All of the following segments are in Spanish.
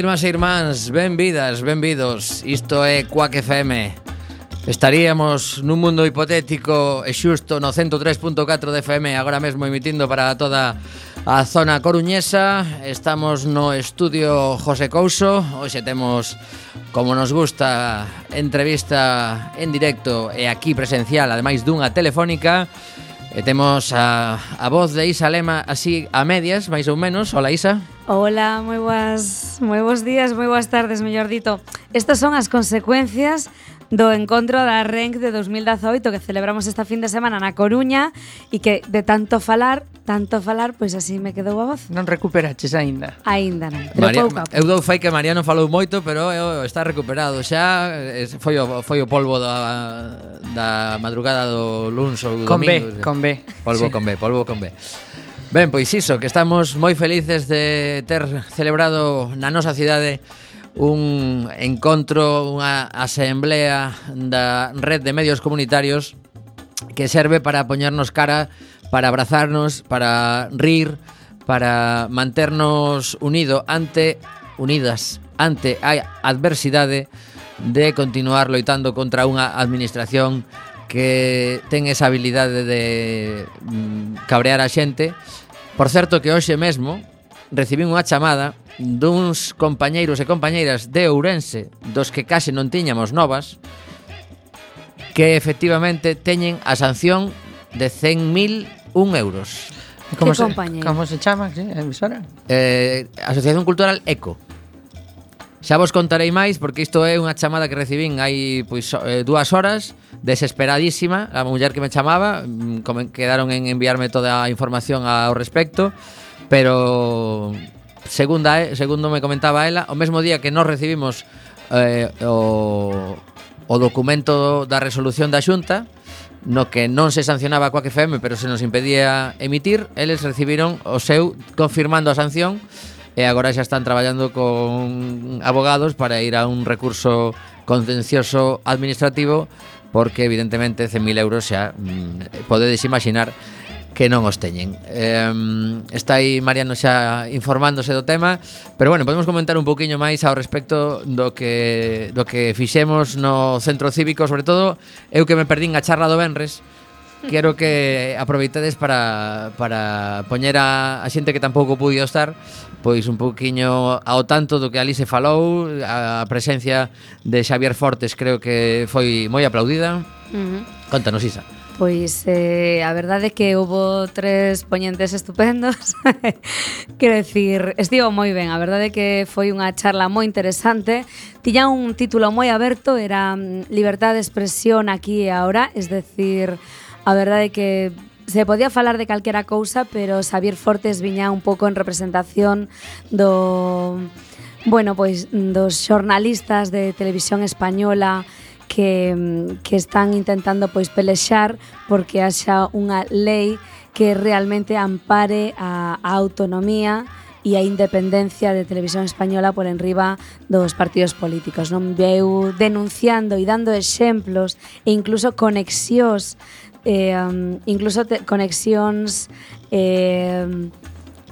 irmás e irmáns, benvidas, benvidos. Isto é Quack FM Estaríamos nun mundo hipotético e xusto no 103.4 de FM Agora mesmo emitindo para toda a zona coruñesa. Estamos no estudio José Couso. Hoxe temos, como nos gusta, entrevista en directo e aquí presencial Ademais dunha telefónica. E temos a, a voz de Isa Lema así a medias, máis ou menos. Hola, Isa. Hola, moi boas, moi bons días, moi boas tardes, mellor dito. Estas son as consecuencias do encontro da RENC de 2018 que celebramos esta fin de semana na Coruña e que de tanto falar, tanto falar, pois así me quedou a voz. Non recuperaches aínda. Aínda non, pero María, pouco a pouco. Eu dou fai que Mariano falou moito, pero eu, está recuperado xa, eh, foi o, foi o polvo da, da madrugada do luns ou do con domingo. Con B, con B. Polvo sí. con B, polvo con B. Ben, pois iso, que estamos moi felices de ter celebrado na nosa cidade un encontro, unha asamblea da Red de Medios Comunitarios que serve para poñernos cara, para abrazarnos, para rir, para manternos unido ante unidas ante a adversidade de continuar loitando contra unha administración que ten esa habilidade de mm, cabrear a xente. Por certo que hoxe mesmo recibín unha chamada duns compañeiros e compañeiras de Ourense dos que case non tiñamos novas que efectivamente teñen a sanción de 100.001 euros. Como se, como se chama ¿sí? a emisora? Eh, Asociación Cultural ECO. Xa vos contarei máis porque isto é unha chamada que recibín hai pois eh, dúas horas desesperadísima, a muller que me chamaba, mm, como quedaron en enviarme toda a información ao respecto pero segunda, eh, segundo me comentaba ela, o mesmo día que nós recibimos eh, o, o documento da resolución da Xunta, no que non se sancionaba a Quack FM, pero se nos impedía emitir, eles recibiron o seu confirmando a sanción e agora xa están traballando con abogados para ir a un recurso contencioso administrativo porque evidentemente 100.000 euros xa mm, eh, podedes imaginar que non os teñen. Eh, está aí Mariano xa informándose do tema, pero bueno, podemos comentar un poquinho máis ao respecto do que do que fixemos no centro cívico, sobre todo eu que me perdín a charla do Benres, quero que aproveitades para, para poñer a, a xente que tampouco puido estar pois un poquinho ao tanto do que ali se falou a presencia de Xavier Fortes creo que foi moi aplaudida uh -huh. Contanos, Isa Pois eh, a verdade é que houve tres poñentes estupendos. Quero dicir, estivo moi ben. A verdade é que foi unha charla moi interesante. Tiña un título moi aberto Era mm, Libertad de expresión aquí e ahora Es decir, a verdade é que se podía falar de calquera cousa Pero Xavier Fortes viña un pouco en representación do... Bueno, pois dos xornalistas de televisión española que, mm, que están intentando pois pelexar porque haxa unha lei que realmente ampare a, a autonomía e a independencia de Televisión Española por enriba dos partidos políticos. Non veu denunciando e dando exemplos e incluso conexións eh, mm, incluso te, conexións eh,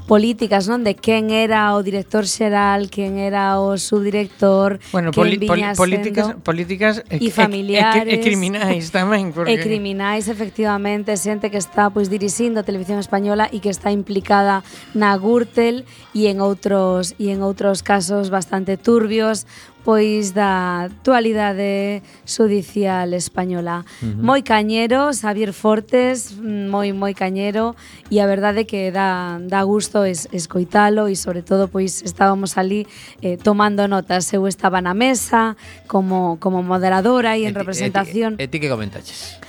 políticas, non? De quen era o director xeral, quen era o subdirector, bueno, poli, poli, políticas, sendo, políticas e, e familiares e, e, e criminais tamén, porque E criminais efectivamente, xente que está pois dirixindo a televisión española e que está implicada na Gürtel e en outros e en outros casos bastante turbios, pois da actualidade judicial española. Uh -huh. Moi cañero, Xavier Fortes, moi moi cañero e a verdade que dá dá gusto es, escoitalo e sobre todo pois estábamos ali eh, tomando notas, eu estaba na mesa como como moderadora e en representación. E ti que comentaches?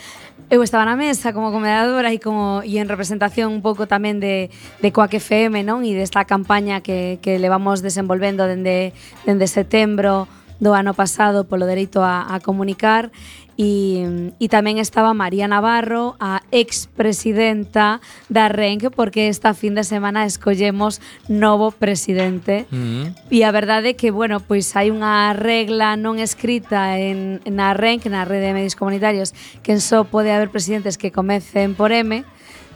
eu estaba na mesa como comedadora e como e en representación un pouco tamén de, de Coac FM non? e desta campaña que, que levamos desenvolvendo dende, dende setembro do ano pasado polo dereito a, a comunicar E, e tamén estaba María Navarro, a expresidenta da RENC, porque esta fin de semana escollemos novo presidente. Mm. -hmm. E a verdade é que, bueno, pois hai unha regla non escrita en, na RENC, na Rede de Medios Comunitarios, que só pode haber presidentes que comecen por M,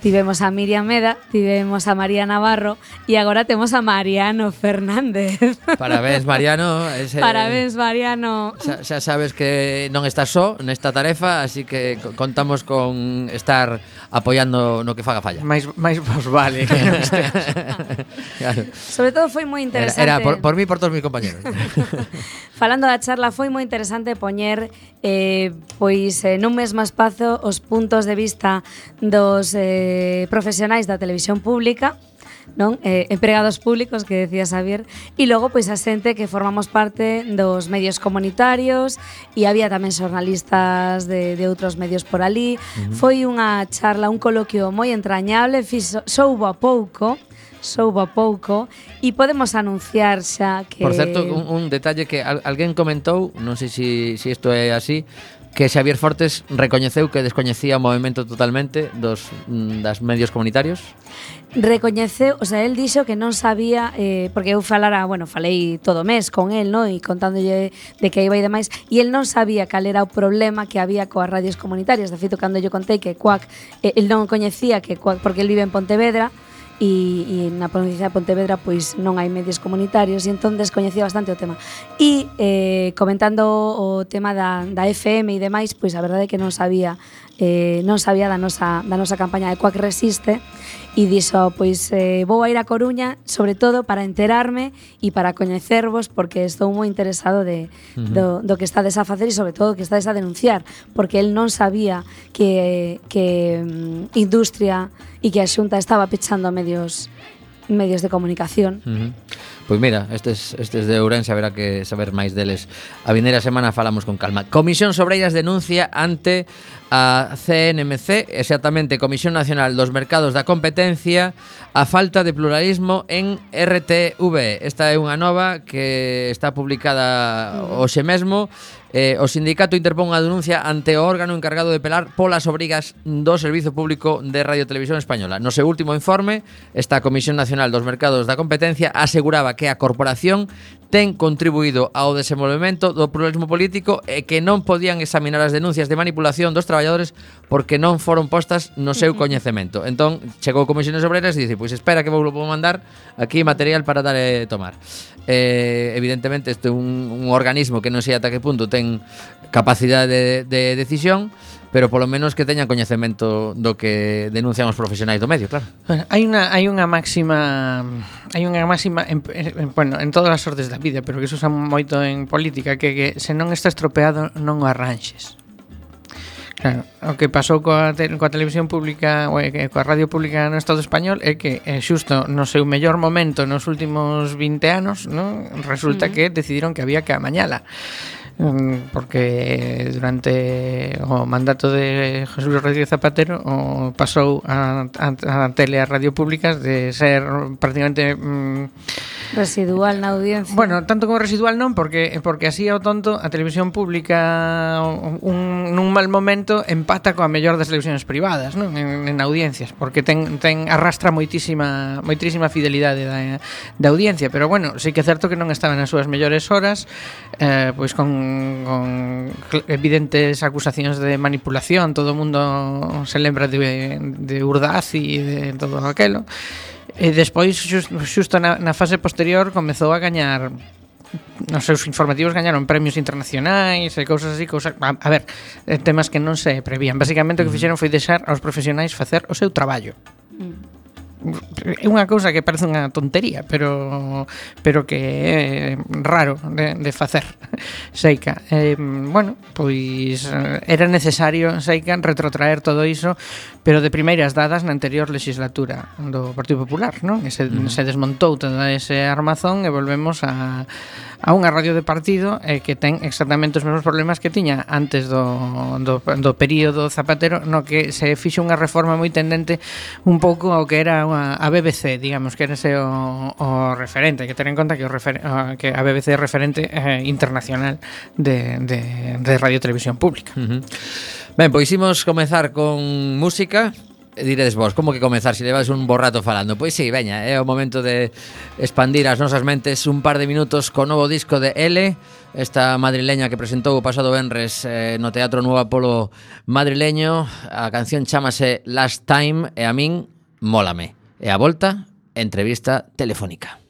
Tivemos a Miriam Meda, tivemos a María Navarro e agora temos a Mariano Fernández. Parabéns, Mariano. Ese, Parabéns, Mariano. Xa, xa sabes que non estás só nesta tarefa, así que contamos con estar apoiando no que faga falla. Máis, máis vos vale. Que non claro. Sobre todo foi moi interesante. Era, era por, por mí e por todos mis compañeros. Falando da charla, foi moi interesante poñer eh, pois eh, nun mesmo espazo os puntos de vista dos eh, eh, profesionais da televisión pública, non? Eh, empregados públicos que decía Xavier e logo pois a xente que formamos parte dos medios comunitarios e había tamén xornalistas de, de outros medios por ali. Uh -huh. Foi unha charla, un coloquio moi entrañable, fixo, soubo a pouco, soubo a pouco e podemos anunciar xa que Por certo, un, un detalle que al, alguén comentou, non sei se si, si isto é así, que Xavier Fortes recoñeceu que descoñecía o movimento totalmente dos mm, das medios comunitarios? Recoñeceu, o sea, el dixo que non sabía eh, porque eu falara, bueno, falei todo o mes con el, no, e contándolle de que iba e demais, e el non sabía cal era o problema que había coas radios comunitarias. De feito, cando yo contei que Cuac, eh, el non coñecía que Cuac, porque el vive en Pontevedra, e, e na provincia de Pontevedra pois non hai medios comunitarios e entón descoñecía bastante o tema. E eh, comentando o tema da, da FM e demais, pois a verdade é que non sabía eh, non sabía da nosa, da nosa campaña de Coac Resiste e dixo, pois eh, vou a ir a Coruña sobre todo para enterarme e para coñecervos porque estou moi interesado de, uh -huh. do, do que estades a facer e sobre todo que estades a denunciar porque el non sabía que, que um, industria e que a xunta estaba pechando medios medios de comunicación. Uh -huh. Pois mira, estes, estes de Ourense haberá que saber máis deles. A vindeira semana falamos con calma. Comisión Sobreiras denuncia ante a CNMC, exactamente Comisión Nacional dos Mercados da Competencia, a falta de pluralismo en RTV. Esta é unha nova que está publicada hoxe mesmo Eh, o sindicato interpón a denuncia ante o órgano encargado de pelar polas obrigas do Servizo Público de Radio Televisión Española. No seu último informe, esta Comisión Nacional dos Mercados da Competencia aseguraba que a corporación ten contribuído ao desenvolvemento do pluralismo político e que non podían examinar as denuncias de manipulación dos traballadores porque non foron postas no seu coñecemento. Entón, chegou Comisiones Obreras e dice, pois espera que vou mandar aquí material para dar e tomar. Eh, evidentemente, este é un, un organismo que non sei ata que punto ten capacidade de, de decisión, pero polo menos que teñan coñecemento do que denuncian os profesionais do medio, claro. Bueno, hai unha hai unha máxima hai unha máxima en, en, bueno, en todas as ordes da vida, pero que se usa moito en política que que se non está estropeado non o arranxes. Claro, o que pasou coa, te, coa televisión pública ou eh, coa radio pública no Estado español é que é xusto no seu mellor momento nos últimos 20 anos, non? Resulta mm. que decidiron que había que amañala. Mm, porque durante o mandato de Jesús Rodríguez Zapatero o pasou a, a, a tele a radio públicas de ser prácticamente mm, Residual na audiencia. Bueno, tanto como residual non, porque porque así ao tonto a televisión pública un, nun mal momento empata coa mellor das televisións privadas, non? En, en audiencias, porque ten, ten arrastra moitísima moitísima fidelidade da, da audiencia, pero bueno, sí que é certo que non estaban as súas mellores horas eh, pois con, con evidentes acusacións de manipulación, todo o mundo se lembra de, de Urdaz e de todo aquelo. E despois, xusto na, na fase posterior, comezou a gañar nos seus informativos gañaron premios internacionais e cousas así, cousas, a, a ver, eh, temas que non se prevían. Basicamente o que mm. fixeron foi deixar aos profesionais facer o seu traballo. Mm. É unha cousa que parece unha tontería, pero pero que é raro de, de facer. Seica. Eh, bueno, pois eh, era necesario, Seica, retrotraer todo iso pero de primeiras dadas na anterior legislatura do Partido Popular, non? E se, mm. se desmontou todo ese armazón e volvemos a, a unha radio de partido eh, que ten exactamente os mesmos problemas que tiña antes do, do, do período Zapatero no que se fixe unha reforma moi tendente un pouco ao que era unha, a BBC, digamos, que era ese o, o referente, que ten en conta que, o refer, que a BBC é referente eh, internacional de, de, de radio televisión pública. Uh -huh. Ben, pois imos comezar con música diredes vos, como que comezar se levas un borrato falando? Pois sí, veña, é o momento de expandir as nosas mentes un par de minutos co novo disco de L, esta madrileña que presentou o pasado venres eh, no Teatro Nuevo Apolo madrileño. A canción chamase Last Time e a min mólame. E a volta, entrevista telefónica.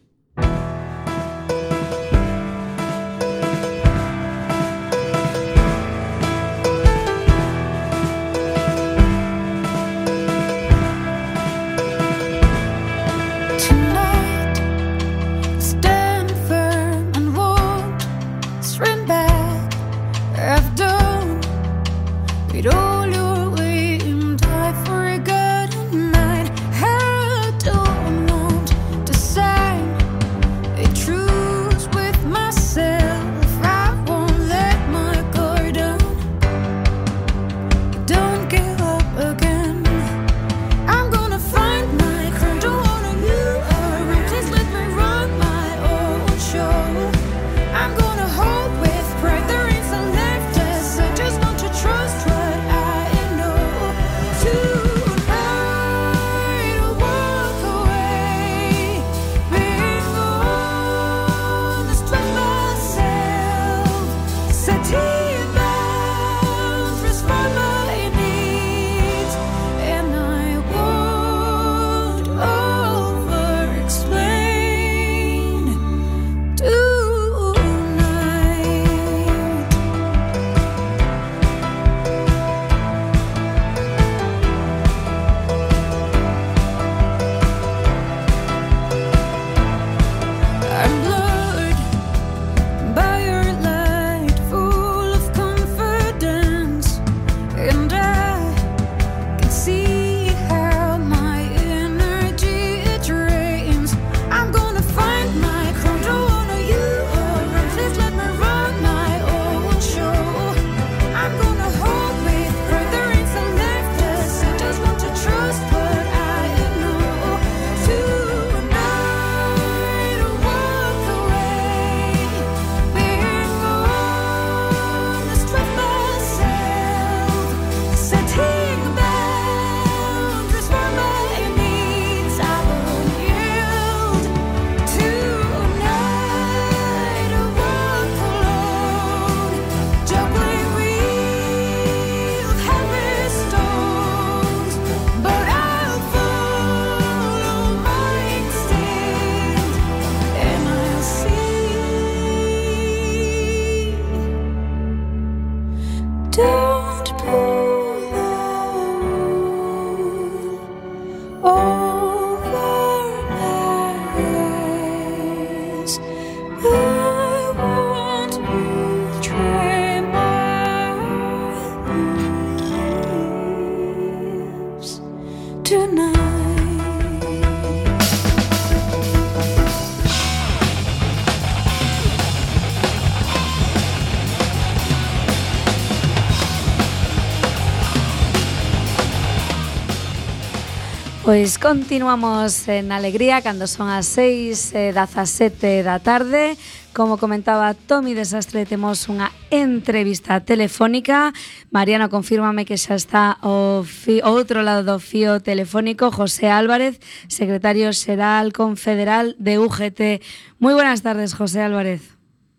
Pois continuamos en alegría cando son as 6 eh, da 17 da tarde Como comentaba Tomi Desastre, temos unha entrevista telefónica. Mariano, confírmame que xa está o fi, o outro lado do fío telefónico, José Álvarez, secretario xeral confederal de UGT. Moi buenas tardes, José Álvarez.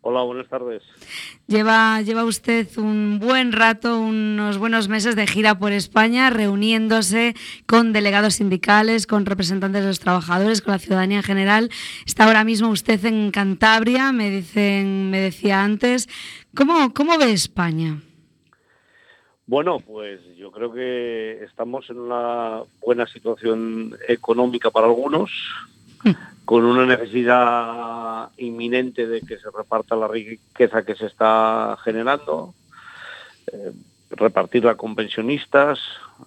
Hola, buenas tardes. Lleva, lleva usted un buen rato, unos buenos meses de gira por España, reuniéndose con delegados sindicales, con representantes de los trabajadores, con la ciudadanía en general. Está ahora mismo usted en Cantabria, me dicen, me decía antes. ¿Cómo, cómo ve España? Bueno, pues yo creo que estamos en una buena situación económica para algunos, con una necesidad inminente de que se reparta la riqueza que se está generando, eh, repartirla con pensionistas,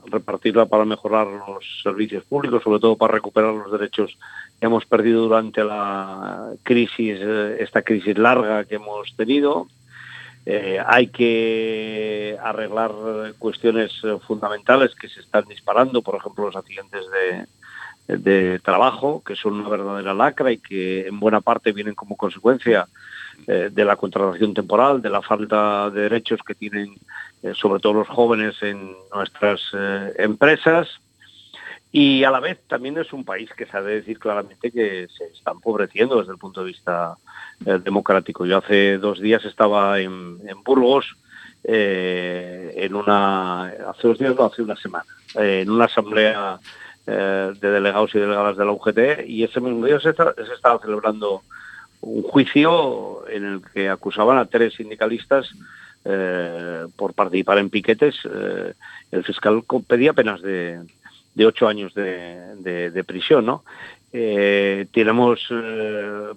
repartirla para mejorar los servicios públicos, sobre todo para recuperar los derechos que hemos perdido durante la crisis, eh, esta crisis larga que hemos tenido. Eh, hay que arreglar cuestiones eh, fundamentales que se están disparando, por ejemplo, los accidentes de, de trabajo, que son una verdadera lacra y que en buena parte vienen como consecuencia eh, de la contratación temporal, de la falta de derechos que tienen eh, sobre todo los jóvenes en nuestras eh, empresas. Y a la vez también es un país que sabe decir claramente que se está empobreciendo desde el punto de vista democrático. Yo hace dos días estaba en, en Burgos, en una, hace dos días, no, hace una semana, en una asamblea eh, de delegados y delegadas de la UGT y ese mismo día se, estaba celebrando un juicio en el que acusaban a tres sindicalistas eh, por participar en piquetes. Eh, el fiscal pedía penas de, de ocho años de, de, de prisión, ¿no? Eh, tenemos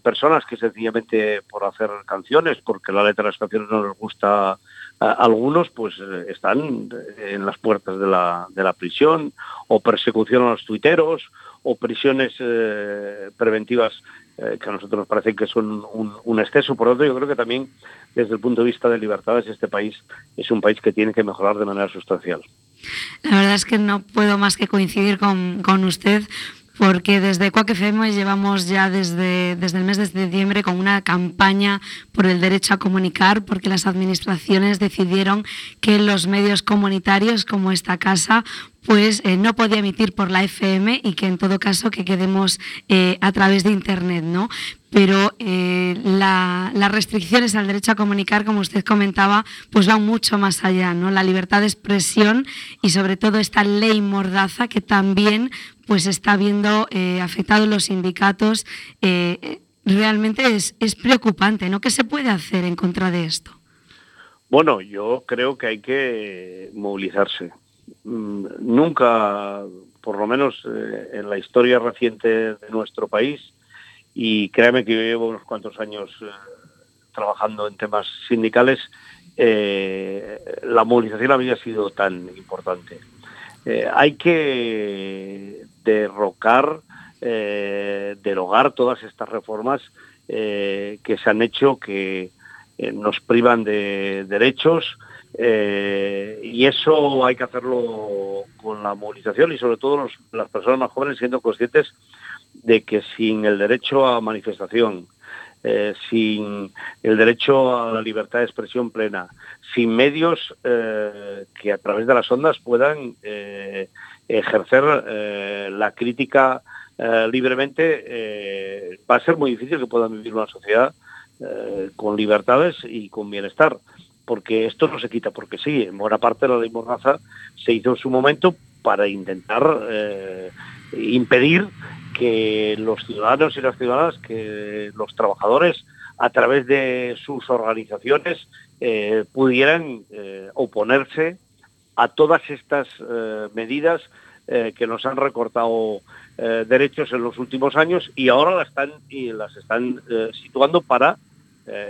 personas que sencillamente por hacer canciones, porque la letra de las canciones no les gusta algunos, pues eh, están en las puertas de la, de la prisión, o persecución a los tuiteros, o prisiones eh, preventivas eh, que a nosotros nos parece que son un, un exceso. Por tanto, yo creo que también desde el punto de vista de libertades este país es un país que tiene que mejorar de manera sustancial. La verdad es que no puedo más que coincidir con, con usted porque desde Cuac FM llevamos ya desde, desde el mes de diciembre con una campaña por el derecho a comunicar, porque las administraciones decidieron que los medios comunitarios como esta casa pues eh, no podía emitir por la FM y que en todo caso que quedemos eh, a través de Internet, ¿no? Pero eh, la, las restricciones al derecho a comunicar, como usted comentaba, pues van mucho más allá, ¿no? La libertad de expresión y sobre todo esta ley mordaza que también pues está viendo eh, afectado los sindicatos. Eh, realmente es, es preocupante, ¿no? ¿Qué se puede hacer en contra de esto? Bueno, yo creo que hay que movilizarse. Mm, Nunca, por lo menos eh, en la historia reciente de nuestro país, y créame que yo llevo unos cuantos años eh, trabajando en temas sindicales, la movilización había sido tan importante. Hay que derrocar, eh, derogar todas estas reformas eh, que se han hecho que eh, nos privan de derechos eh, y eso hay que hacerlo con la movilización y sobre todo las personas más jóvenes siendo conscientes de que sin el derecho a manifestación, sin el derecho a la libertad de expresión plena, sin medios que a través de las ondas puedan ejercer eh, la crítica eh, libremente, eh, va a ser muy difícil que puedan vivir una sociedad con libertades y con bienestar, porque esto no se quita porque sí, en buena parte la ley Mordaza se hizo en su momento para intentar impedir que los ciudadanos y las ciudadanas, que los trabajadores, a través de sus organizaciones, pudieran oponerse a todas estas eh, medidas eh, que nos han recortado eh, derechos en los últimos años y ahora las están, y las están situando para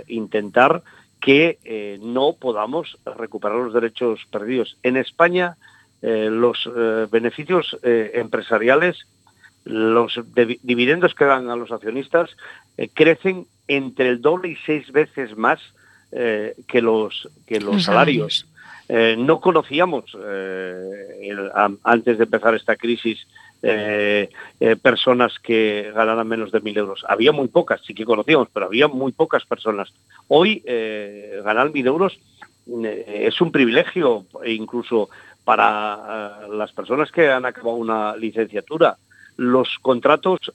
intentar que no podamos recuperar los derechos perdidos. En España, los beneficios empresariales, los de- dividendos que dan a los accionistas, crecen entre el doble y seis veces más que los, que los Los salarios. salarios. Eh, no conocíamos, eh, antes de empezar esta crisis, eh, personas que ganaran menos de mil euros. Había muy pocas, sí que conocíamos, pero había muy pocas personas. Hoy ganar mil euros es un privilegio e incluso para las personas que han acabado una licenciatura. Los contratos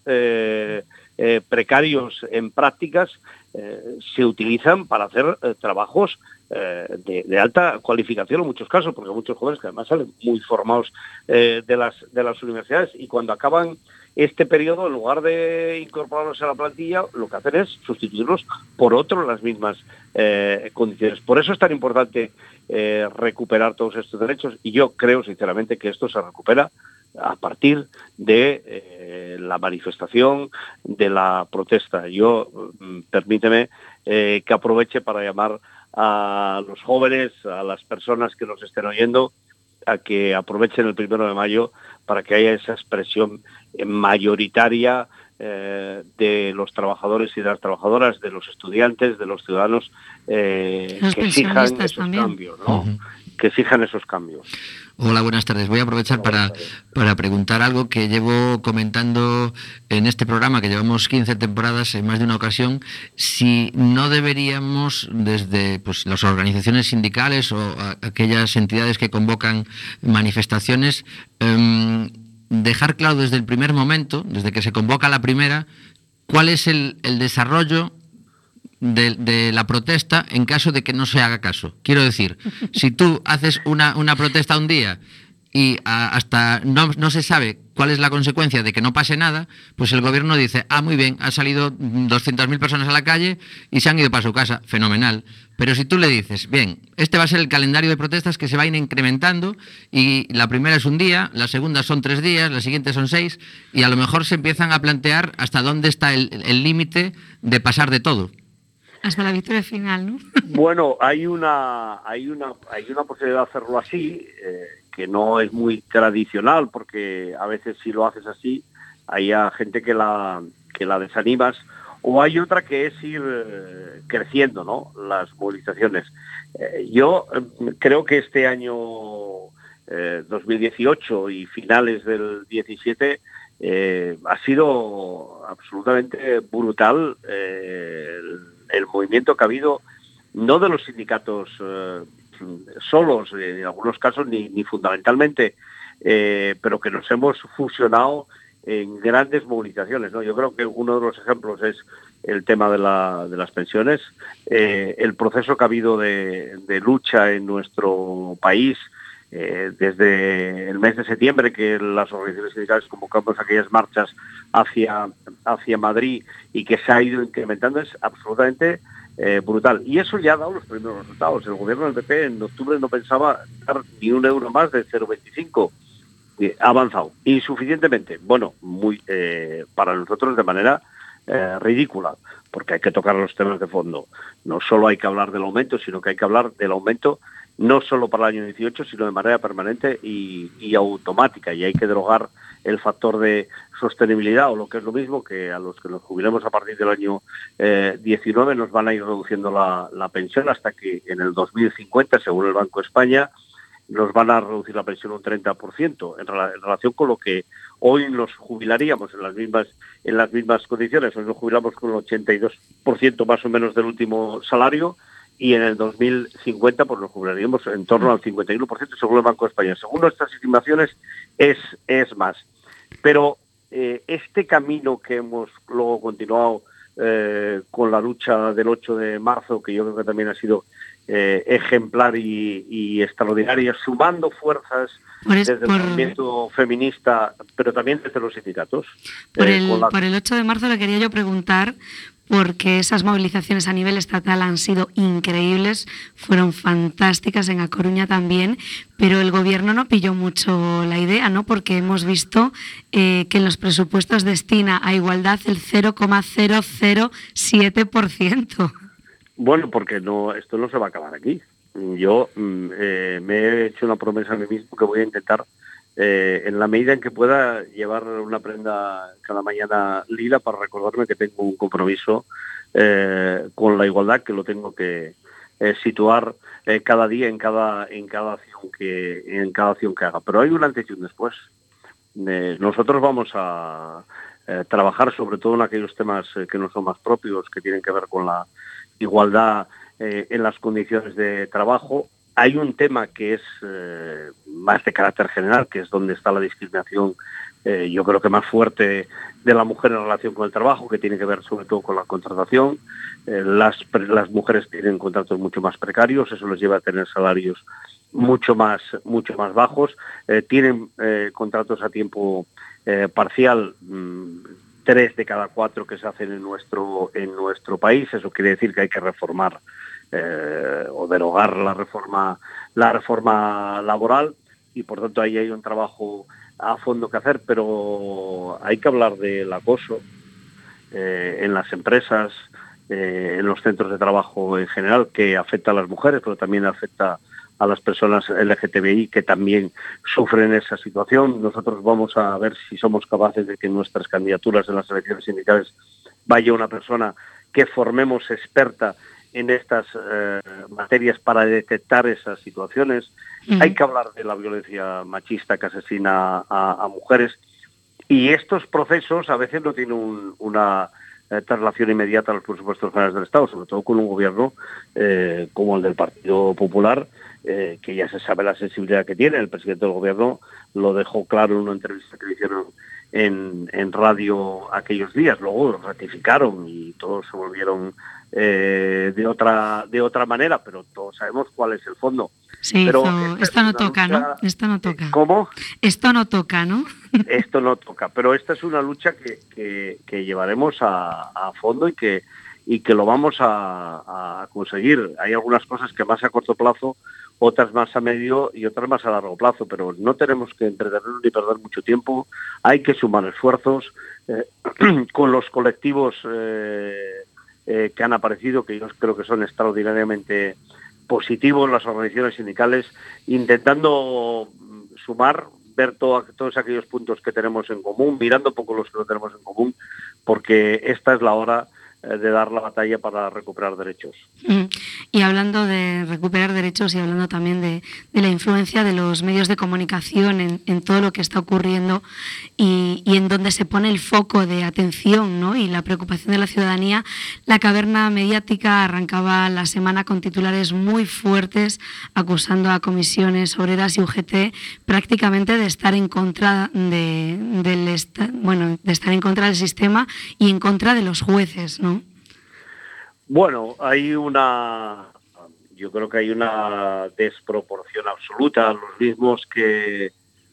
eh, precarios en prácticas eh, se utilizan para hacer eh, trabajos de, alta cualificación en muchos casos, porque muchos jóvenes que además salen muy formados de, las, de las universidades y cuando acaban este periodo, en lugar de incorporarlos a la plantilla, lo que hacen es sustituirlos por otro en las mismas condiciones. Por eso es tan importante recuperar todos estos derechos y yo creo sinceramente que esto se recupera a partir de eh, la manifestación, de la protesta. Yo, mm, permíteme eh, que aproveche para llamar a los jóvenes, a las personas que nos estén oyendo, a que aprovechen el primero de mayo para que haya esa expresión eh, mayoritaria eh, de los trabajadores y de las trabajadoras, de los estudiantes, de los ciudadanos eh, Los que exijan esos también. cambios, ¿no? Que exijan esos cambios. Hola, buenas tardes. Voy a aprovechar para, para preguntar algo que llevo comentando en este programa, que llevamos 15 temporadas en más de una ocasión, si no deberíamos, desde pues, las organizaciones sindicales o aquellas entidades que convocan manifestaciones, em, dejar claro desde el primer momento, desde que se convoca la primera, cuál es el, el desarrollo de, de la protesta en caso de que no se haga caso. Quiero decir, si tú haces una, una protesta un día y ah, hasta no, no se sabe cuál es la consecuencia de que no pase nada, pues el gobierno dice, ah, muy bien, ha salido 200.000 personas a la calle y se han ido para su casa, fenomenal. Pero si tú le dices, bien, este va a ser el calendario de protestas que se va a ir incrementando y la primera es un día, la segunda son tres días, la siguiente son seis y a lo mejor se empiezan a plantear hasta dónde está el límite de pasar de todo. Hasta la victoria final, ¿no? Bueno, hay una, hay una, hay una posibilidad de hacerlo así, eh, que no es muy tradicional, porque a veces si lo haces así, hay gente que la, que la desanimas, o hay otra que es ir eh, creciendo, ¿no? Las movilizaciones. Eh, yo creo que este año eh, 2018 y finales del 17 eh, ha sido absolutamente brutal el movimiento que ha habido, no de los sindicatos eh, solos, eh, en algunos casos ni, ni fundamentalmente, eh, pero que nos hemos fusionado en grandes movilizaciones. ¿no? Yo creo que uno de los ejemplos es el tema de, la, de las pensiones, el proceso que ha habido de, de lucha en nuestro país eh, desde el mes de septiembre que las organizaciones sindicales convocamos aquellas marchas hacia, hacia Madrid y que se ha ido incrementando es absolutamente eh, brutal. Y eso ya ha dado los primeros resultados. El gobierno del PP en octubre no pensaba dar ni un euro más de 0,25. Eh, ha avanzado insuficientemente. Bueno, muy eh, para nosotros de manera ridícula, porque hay que tocar los temas de fondo. No solo hay que hablar del aumento, sino que hay que hablar del aumento no solo para el año 18, sino de manera permanente y, automática. Y hay que derogar el factor de sostenibilidad, o lo que es lo mismo, que a los que nos jubilemos a partir del año eh, 19 nos van a ir reduciendo la, pensión hasta que en el 2050, según el Banco de España, nos van a reducir la pensión un 30% en, rela- en relación con lo que hoy nos jubilaríamos en las mismas en las mismas condiciones. Hoy nos jubilamos con el 82% más o menos del último salario y en el 2050 pues nos jubilaríamos en torno al 51% según el Banco de España. Según nuestras estimaciones es, es más. Pero eh, este camino que hemos luego continuado eh, con la lucha del 8 de marzo, que yo creo que también ha sido eh, ejemplar y, y extraordinaria, sumando fuerzas Por es- desde por- el movimiento feminista, pero también desde los sindicatos. Por el, con la- por el 8 de marzo le quería yo preguntar, porque esas movilizaciones a nivel estatal han sido increíbles, fueron fantásticas en A Coruña también, pero el gobierno no pilló mucho la idea, ¿no? Porque hemos visto eh, que en los presupuestos destina a igualdad el 0,007%. Bueno, porque no, esto no se va a acabar aquí. Yo mm, eh, me he hecho una promesa a mí mismo que voy a intentar, eh, en la medida en que pueda, llevar una prenda cada mañana lila para recordarme que tengo un compromiso eh, con la igualdad, que lo tengo que eh, situar cada día en cada en cada acción que en cada acción que haga. Pero hay un antes y un después. Nosotros vamos a trabajar sobre todo en aquellos temas que no son más propios, que tienen que ver con la igualdad en las condiciones de trabajo. Hay un tema que es eh, más de carácter general, que es donde está la discriminación, eh, yo creo que más fuerte de la mujer en relación con el trabajo, que tiene que ver sobre todo con la contratación. Eh, las, mujeres tienen contratos mucho más precarios, eso les lleva a tener salarios mucho más, mucho más bajos. Tienen contratos a tiempo parcial, mm, tres de cada cuatro que se hacen en nuestro, en nuestro país. Eso quiere decir que hay que reformar eh, o derogar la reforma, la reforma laboral y por tanto ahí hay un trabajo a fondo que hacer, pero hay que hablar del acoso eh, en las empresas, eh, en los centros de trabajo en general, que afecta a las mujeres, pero también afecta a las personas LGTBI que también sufren esa situación. Nosotros vamos a ver si somos capaces de que en nuestras candidaturas en las elecciones sindicales vaya una persona que formemos experta en estas eh, materias para detectar esas situaciones. Hay que hablar de la violencia machista que asesina a, a mujeres y estos procesos a veces no tienen un- una eh, traslación inmediata a los presupuestos generales del Estado, sobre todo con un gobierno eh, como el del Partido Popular, eh, que ya se sabe la sensibilidad que tiene. El presidente del gobierno lo dejó claro en una entrevista que le hicieron en, en radio aquellos días. Luego lo ratificaron y todos se volvieron eh, de otra de otra manera, pero todos sabemos cuál es el fondo. Se Pero esta Esto no toca, ¿no? Esto no toca. ¿Cómo? Esto no toca, ¿no? esto no toca. Pero esta es una lucha que, que- que llevaremos a, a fondo y que, y que lo vamos a, a conseguir. Hay algunas cosas que más a corto plazo, otras más a medio y otras más a largo plazo, pero no tenemos que entretenernos ni perder mucho tiempo. Hay que sumar esfuerzos eh, con los colectivos eh, eh, que han aparecido, que yo creo que son extraordinariamente positivos, las organizaciones sindicales, intentando mm, sumar, ver todo- todos aquellos puntos que tenemos en común, mirando un poco los que no tenemos en común, porque esta es la hora de dar la batalla para recuperar derechos. Mm. Y hablando de recuperar derechos y hablando también de, de la influencia de los medios de comunicación en, en todo lo que está ocurriendo y, y en donde se pone el foco de atención ¿no? y la preocupación de la ciudadanía, la caverna mediática arrancaba la semana con titulares muy fuertes acusando a comisiones obreras y UGT prácticamente de estar en contra de, del bueno, de estar en contra del sistema y en contra de los jueces, ¿no? Bueno, hay una, yo creo que hay una desproporción absoluta. Los mismos que,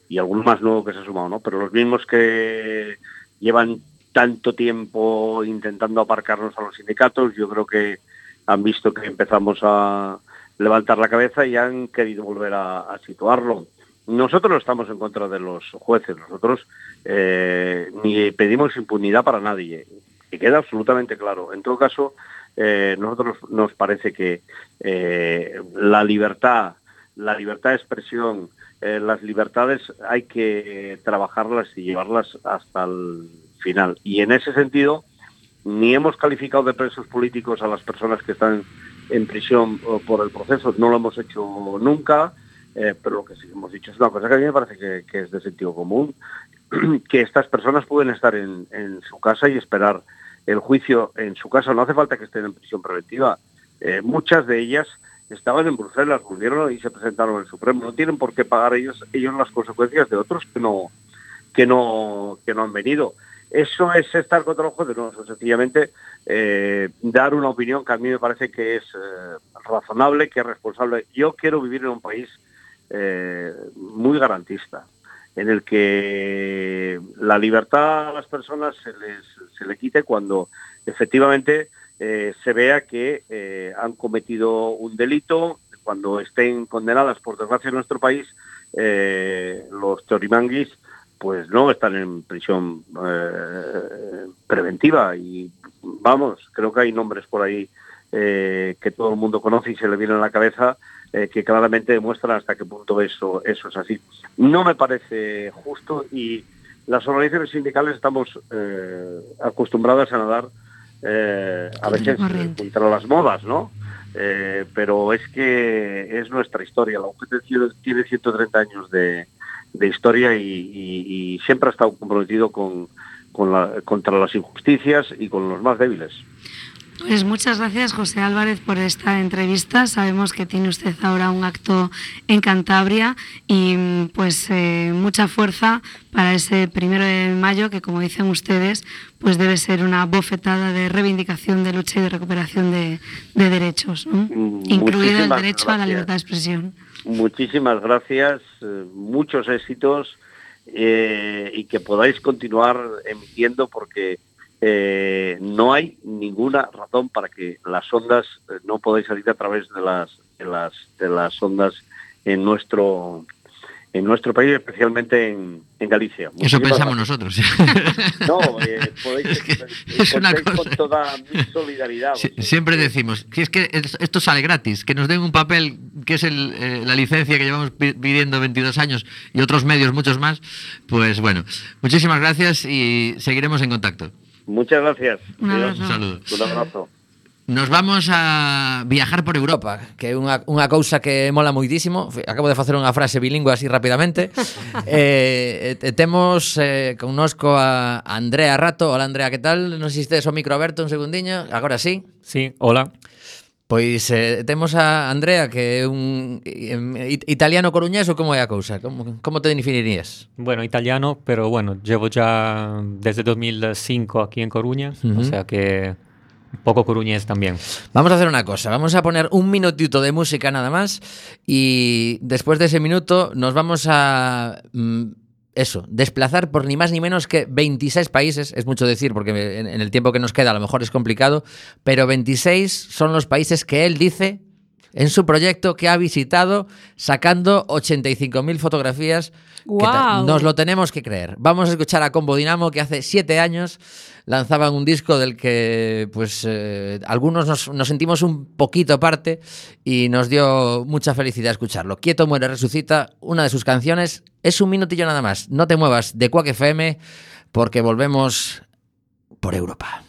y algunos más nuevos que se han sumado, ¿no? Pero los mismos que llevan tanto tiempo intentando aparcarnos a los sindicatos, yo creo que han visto que empezamos a levantar la cabeza y han querido volver a, a situarlo. Nosotros no estamos en contra de los jueces, nosotros eh, ni pedimos impunidad para nadie, y queda absolutamente claro. En todo caso, eh, nosotros nos parece que eh, la libertad, la libertad de expresión, eh, las libertades hay que trabajarlas y llevarlas hasta el final. Y en ese sentido, ni hemos calificado de presos políticos a las personas que están en prisión por el proceso, no lo hemos hecho nunca, pero lo que sí hemos dicho es una cosa que a mí me parece que, es de sentido común, que estas personas pueden estar en su casa y esperar el juicio en su casa, no hace falta que estén en prisión preventiva. Eh, muchas de ellas estaban en Bruselas, volvieron y se presentaron en el Supremo. No tienen por qué pagar ellos, ellos las consecuencias de otros que no, que no, que no han venido. Eso es estar contra los jueces, no, eso es sencillamente eh, dar una opinión que a mí me parece que es eh, razonable, que es responsable. Yo quiero vivir en un país muy garantista, en el que la libertad a las personas se les se le quite cuando efectivamente eh, se vea que eh, han cometido un delito, cuando estén condenadas, por desgracia en nuestro país, eh, los teorimanguis pues no están en prisión preventiva. Y vamos, creo que hay nombres por ahí que todo el mundo conoce y se le viene a la cabeza eh, que claramente demuestran hasta qué punto eso, eso es así. No me parece justo y las organizaciones sindicales estamos eh, acostumbradas a nadar eh, a veces contra las modas, ¿no? Pero es que es nuestra historia. La UGT tiene- tiene 130 años de, de historia y, y- y siempre ha estado comprometido con, con la- contra las injusticias y con los más débiles. Pues muchas gracias, José Álvarez, por esta entrevista. Sabemos que tiene usted ahora un acto en Cantabria y mm, pues eh, mucha fuerza para ese primero de mayo que, como dicen ustedes, pues debe ser una bofetada de reivindicación, de lucha y de recuperación de, de derechos, ¿no? Mm, incluido el derecho a la libertad de expresión. Muchísimas gracias, eh, muchos éxitos eh, y que podáis continuar emitiendo porque eh, no hay ninguna razón para que las ondas eh, no podáis salir a través de las de las de las ondas en nuestro en nuestro país, especialmente en, en Galicia. Eso pensamos gracias. nosotros. No, eh, podéis, Es que es una contáis cosa- con toda mi solidaridad. Sie- vosotros. Siempre decimos que es que es- esto sale gratis, que nos den un papel que es el, eh, la licencia que llevamos pi- pidiendo 22 años y otros medios muchos más. Pues bueno, muchísimas gracias y seguiremos en contacto. Muchas gracias. Un abrazo. Un saludo. Un abrazo. Nos vamos a viajar por Europa, que é unha, unha cousa que mola moitísimo. Acabo de facer unha frase bilingüe así rapidamente. eh, eh, temos eh, connosco a Andrea Rato. Hola Andrea, que tal? Non sei se tes o micro aberto un segundiño. Agora sí. Sí, hola. Pois eh, temos a Andrea que é un em, it- italiano coruñés ou como é a cousa? Como, como te definirías? Bueno, italiano, pero bueno, llevo ya desde 2005 aquí en Coruña, o sea que poco coruñés también. Vamos a hacer una cosa, vamos a poner un minutito de música nada más y después de ese minuto nos vamos a mm, eso, desplazar por ni más ni menos que 26 países, es mucho decir porque en, el tiempo que nos queda a lo mejor es complicado, pero 26 son los países que él dice en su proyecto que ha visitado sacando 85.000 fotografías. ¡Guau! nos lo tenemos que creer. Vamos a escuchar a Combo Dinamo que hace siete años lanzaban un disco del que pues eh, algunos nos, nos sentimos un poquito parte y nos dio mucha felicidad escucharlo. Quieto muere resucita, una de sus canciones es un minutillo nada más. No te muevas de Quack FM porque volvemos por Europa.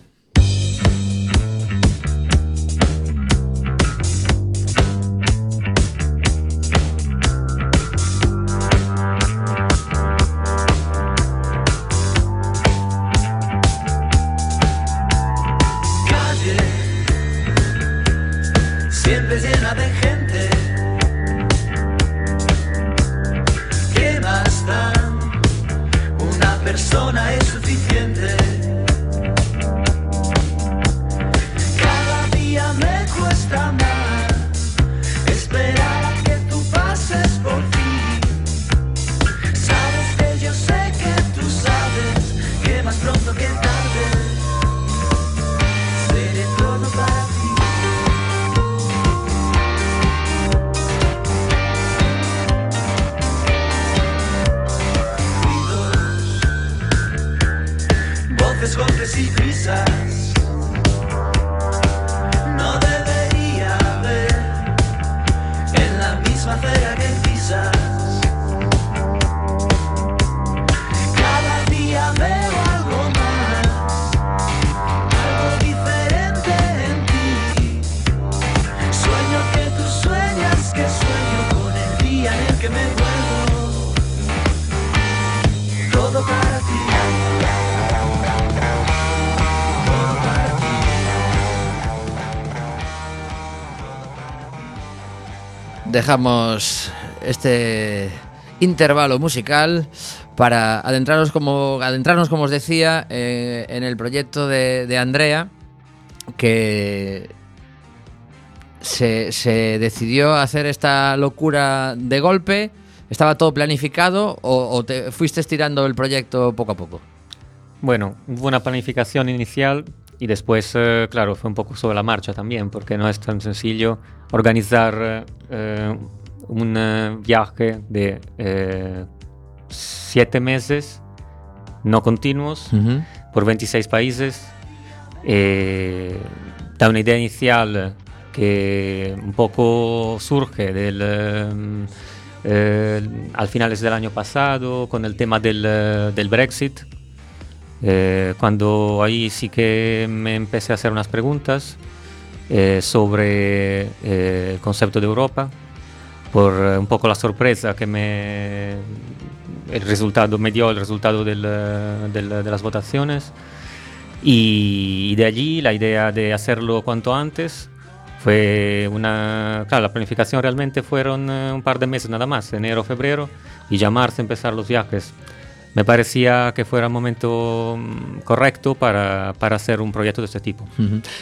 Dejamos este intervalo musical para adentrarnos como, adentrarnos, como os decía, eh, en el proyecto de, Andrea, que se, se decidió hacer esta locura de golpe. ¿Estaba todo planificado o, o te fuiste estirando el proyecto poco a poco? Bueno, hubo una planificación inicial y después, eh, claro, fue un poco sobre la marcha también, porque no es tan sencillo organizar eh, eh, un eh, viaje de eh, siete meses no continuos por 26 países. Eh, da una idea inicial que un poco surge del, eh, al finales del año pasado con el tema del, del Brexit, eh, cuando ahí sí que me empecé a hacer unas preguntas eh, sobre eh, el concepto de Europa, por eh, un poco la sorpresa que me, el resultado, me dio el resultado de las votaciones. Y de allí la idea de hacerlo cuanto antes fue una... Claro, la planificación realmente fueron un par de meses nada más, enero, febrero, y ya marzo empezar los viajes. Me parecía que fuera el momento mm, correcto para, para hacer un proyecto de este tipo.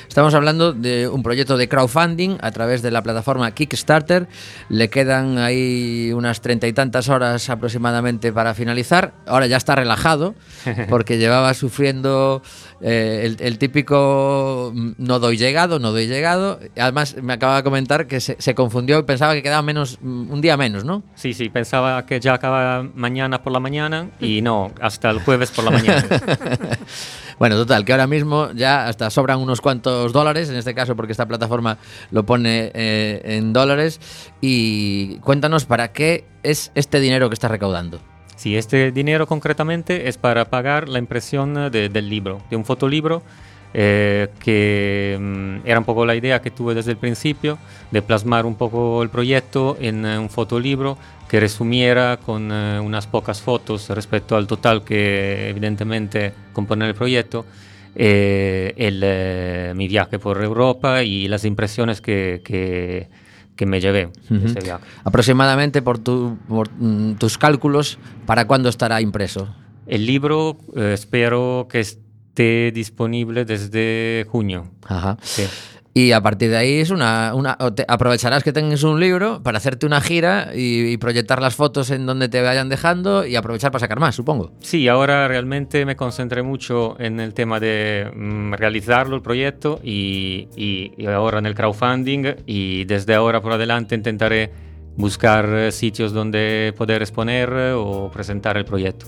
Estamos hablando de un proyecto de crowdfunding a través de la plataforma Kickstarter. Le quedan ahí unas treinta y tantas horas aproximadamente para finalizar. Ahora ya está relajado porque llevaba sufriendo eh, el, el típico mm, no doy llegado, no doy llegado. Además me acaba de comentar que se, se confundió y pensaba que quedaba menos, mm, un día menos, ¿no? Sí, sí, pensaba que ya acaba mañana por la mañana y no, hasta el jueves por la mañana. Bueno, total, que ahora mismo ya hasta sobran unos cuantos dólares, en este caso porque esta plataforma lo pone eh, en dólares. Y cuéntanos para qué es este dinero que estás recaudando. Sí, este dinero concretamente es para pagar la impresión eh, de- del libro, de un fotolibro, eh, que mm, era un poco la idea que tuve desde el principio, de plasmar un poco el proyecto en eh, un fotolibro que resumiera con eh, unas pocas fotos respecto al total que evidentemente compone el proyecto, eh, el, eh, mi viaje por Europa y las impresiones que, que- que me llevé ese viaje. Aproximadamente por, tu- por, mm, tus cálculos, ¿para cuándo estará impreso? El libro eh, espero que esté disponible desde junio. Ajá. Sí. Y a partir de ahí es una, una aprovecharás que tengas un libro para hacerte una gira y, y proyectar las fotos en donde te vayan dejando y aprovechar para sacar más, supongo. Sí, ahora realmente me concentré mucho en el tema de mm, realizarlo, el proyecto, y, y- y ahora en el crowdfunding, y desde ahora por adelante intentaré buscar eh, sitios donde poder exponer eh, o presentar el proyecto.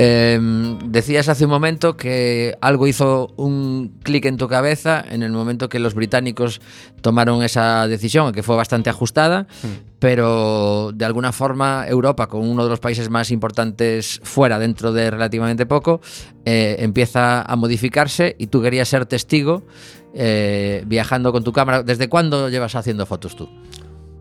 Em, decías hace un momento que algo hizo un clic en tu cabeza en el momento que los británicos tomaron esa decisión, que fue bastante ajustada, pero de alguna forma Europa, con uno de los países más importantes fuera dentro de relativamente poco, eh, empieza a modificarse y tú querías ser testigo eh, viajando con tu cámara. ¿Desde cuándo llevas haciendo fotos tú?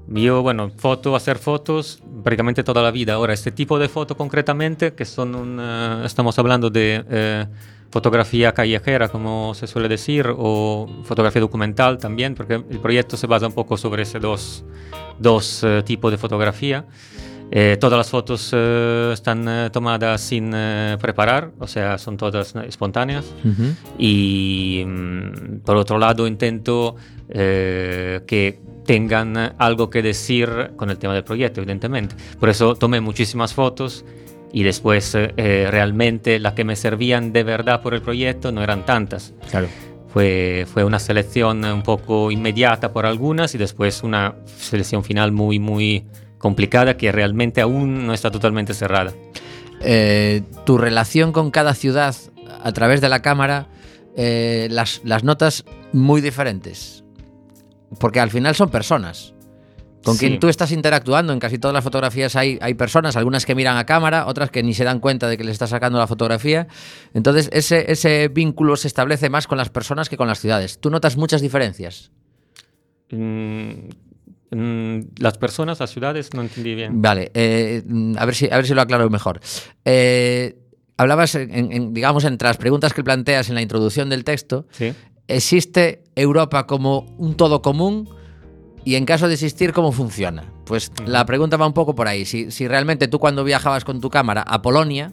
Yo, bueno, foto, hacer fotos prácticamente toda la vida. Ahora, este tipo de foto concretamente, que son un, eh, estamos hablando de eh, fotografía callejera, como se suele decir, o fotografía documental también, porque el proyecto se basa un poco sobre ese dos, dos eh, tipos de fotografía. Eh, todas las fotos eh, están eh, tomadas sin preparar, o sea, son todas espontáneas. Y mm, por otro lado intento eh, que tengan algo que decir con el tema del proyecto, evidentemente. Por eso tomé muchísimas fotos y después eh, eh, realmente las que me servían de verdad por el proyecto no eran tantas. Claro. Fue, fue una selección un poco inmediata por algunas y después una selección final muy, muy complicada que realmente aún no está totalmente cerrada. Eh, tu relación con cada ciudad a través de la cámara, eh, las, las notas muy diferentes. Porque al final son personas. Con Sí. quien tú estás interactuando, en casi todas las fotografías hay, hay personas, algunas que miran a cámara, otras que ni se dan cuenta de que les estás sacando la fotografía. Entonces ese, ese vínculo se establece más con las personas que con las ciudades. ¿Tú notas muchas diferencias? Mm, mm, las personas, las ciudades, no entendí bien. Vale, eh, a, ver si, a ver si lo aclaro mejor. Eh, hablabas, en, en- digamos, entre las preguntas que planteas en la introducción del texto, Sí. ¿existe Europa como un todo común? Y en caso de existir, ¿cómo funciona? Pues la pregunta va un poco por ahí. Si, si realmente tú cuando viajabas con tu cámara a Polonia,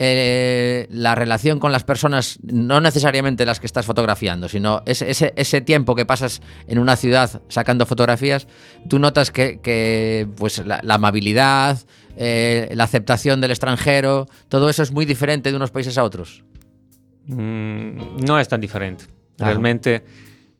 eh, la relación con las personas, no necesariamente las que estás fotografiando, sino ese, ese, ese tiempo que pasas en una ciudad sacando fotografías, tú notas que, que, pues, la, la amabilidad, eh, la aceptación del extranjero, todo eso es muy diferente de unos países a otros. Mm, no es tan diferente. Realmente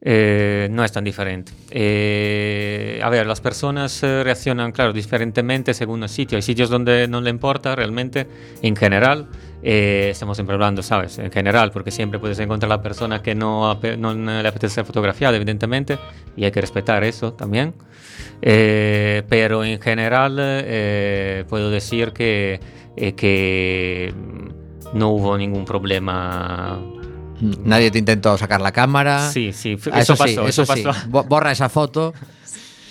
eh, no es tan diferente. Eh, a ver, las personas eh, reaccionan, claro, diferentemente según el sitio. Hay sitios donde no le importa realmente, en general. eh, estamos siempre hablando, ¿sabes? En general, porque siempre puedes encontrar la persona que no, no le apetece ser fotografiada, evidentemente, y hay que respetar eso también. Eh, pero en general eh, puedo decir que, que mm, no hubo ningún problema Nadie te intentó sacar la cámara. Sí, sí, Ah, eso, sí, pasó, eso eso pasó. Bo- Borra esa foto.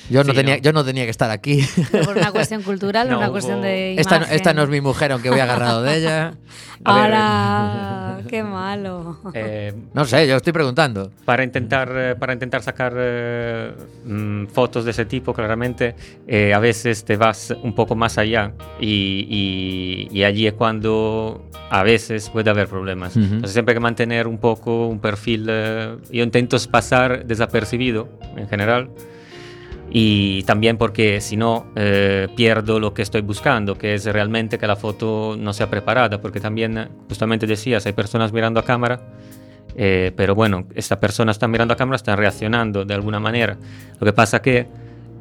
Yo no, Sí, tenía, ¿no? yo no tenía que estar aquí. Pero por una cuestión cultural, No, una hubo- cuestión de esta, imagen. esta no es mi mujer, aunque voy agarrado de ella. Ahora, qué malo. Eh, No sé, yo estoy preguntando. para intentar eh, para intentar sacar eh, mm, fotos de ese tipo claramente eh, a veces te vas un poco más allá y, y- y allí es cuando a veces puede haber problemas Ujú. entonces siempre hay que mantener un poco un perfil eh, yo intento pasar desapercibido en general y también porque si no eh, pierdo lo que estoy buscando, que es realmente que la foto no sea preparada, porque también eh, justamente decías, hay personas mirando a cámara, eh, pero bueno, esta persona está mirando a cámara, están reaccionando de alguna manera. Lo que pasa que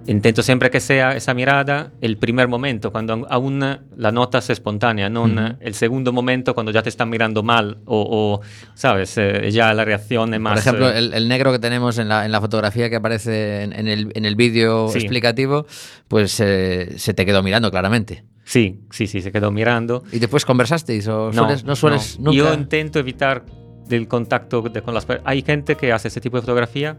intento siempre que sea esa mirada el primer momento, cuando aún la notas espontánea, no Ujú. el segundo momento cuando ya te están mirando mal o, o, ¿sabes? Eh, ya la reacción es más... Por ejemplo, eh, el, el negro que tenemos en la, en la fotografía que aparece en, en el, en el vídeo Sí. explicativo, pues eh, se te quedó mirando claramente. Sí, sí, sí, se quedó mirando. ¿Y después conversasteis o sueles, no, sueles no. nunca? Yo intento evitar del contacto de- con las personas. Hay gente que hace ese tipo de fotografía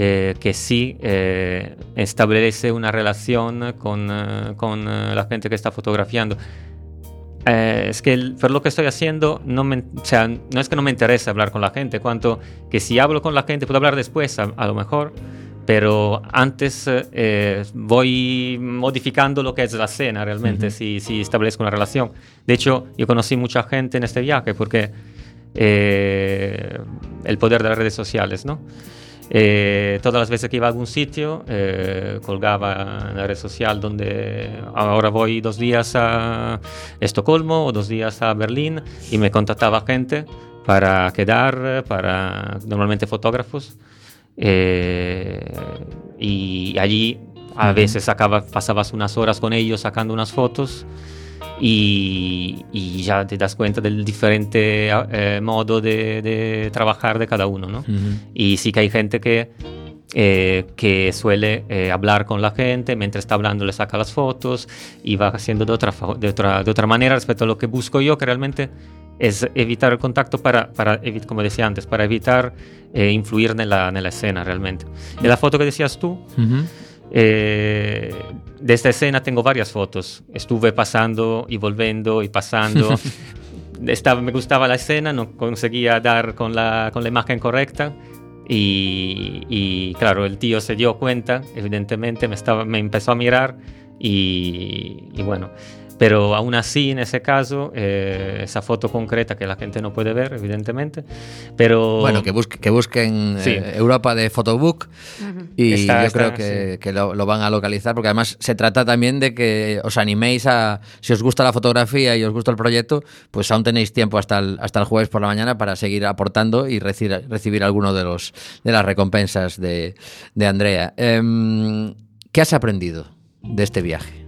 eh, que sí eh, establece una relación con, eh, con eh, la gente que está fotografiando. Eh, es que el- por lo que estoy haciendo, no, me, o sea, no es que no me interese hablar con la gente, cuanto que si hablo con la gente, puedo hablar después, a, a lo mejor, pero antes eh, voy modificando lo que es la escena realmente, si, si establezco una relación. De hecho, yo conocí mucha gente en este viaje porque eh, el poder de las redes sociales, ¿no? Eh, todas las veces que iba a algún sitio, eh, colgaba en la red social donde ahora voy dos días a Estocolmo o dos días a Berlín y me contactaba gente para quedar, para normalmente fotógrafos. eh, y allí a veces sacaba, pasabas unas horas con ellos sacando unas fotos y, y ya te das cuenta del diferente eh, modo de, de trabajar de cada uno, ¿no? Ujú. Y sí que hay gente que, eh, que suele eh, hablar con la gente, mientras está hablando le saca las fotos y va haciendo de otra, de otra, de otra manera respecto a lo que busco yo, que realmente es evitar el contacto para, para como decía antes, para evitar eh, influir en la, en la escena realmente. Y la foto que decías tú, Ujú. Eh, de esta escena tengo varias fotos. Estuve pasando y volviendo y pasando. Estaba, me gustaba la escena, no conseguía dar con la, con la imagen correcta. Y, y, claro, el tío se dio cuenta, evidentemente, me, estaba, me empezó a mirar y, y bueno. Pero aún así, en ese caso, eh, esa foto concreta que la gente no puede ver, evidentemente. Pero Bueno, que, busque- que busquen Sí. eh, Europa de Photobook y Está- yo está, creo que, sí. que lo, lo van a localizar porque además se trata también de que os animéis a, si os gusta la fotografía y os gusta el proyecto, pues aún tenéis tiempo hasta el, hasta el jueves por la mañana para seguir aportando y recibir, recibir alguno de, los, de las recompensas de, de Andrea. Em, ¿Qué has aprendido de este viaje?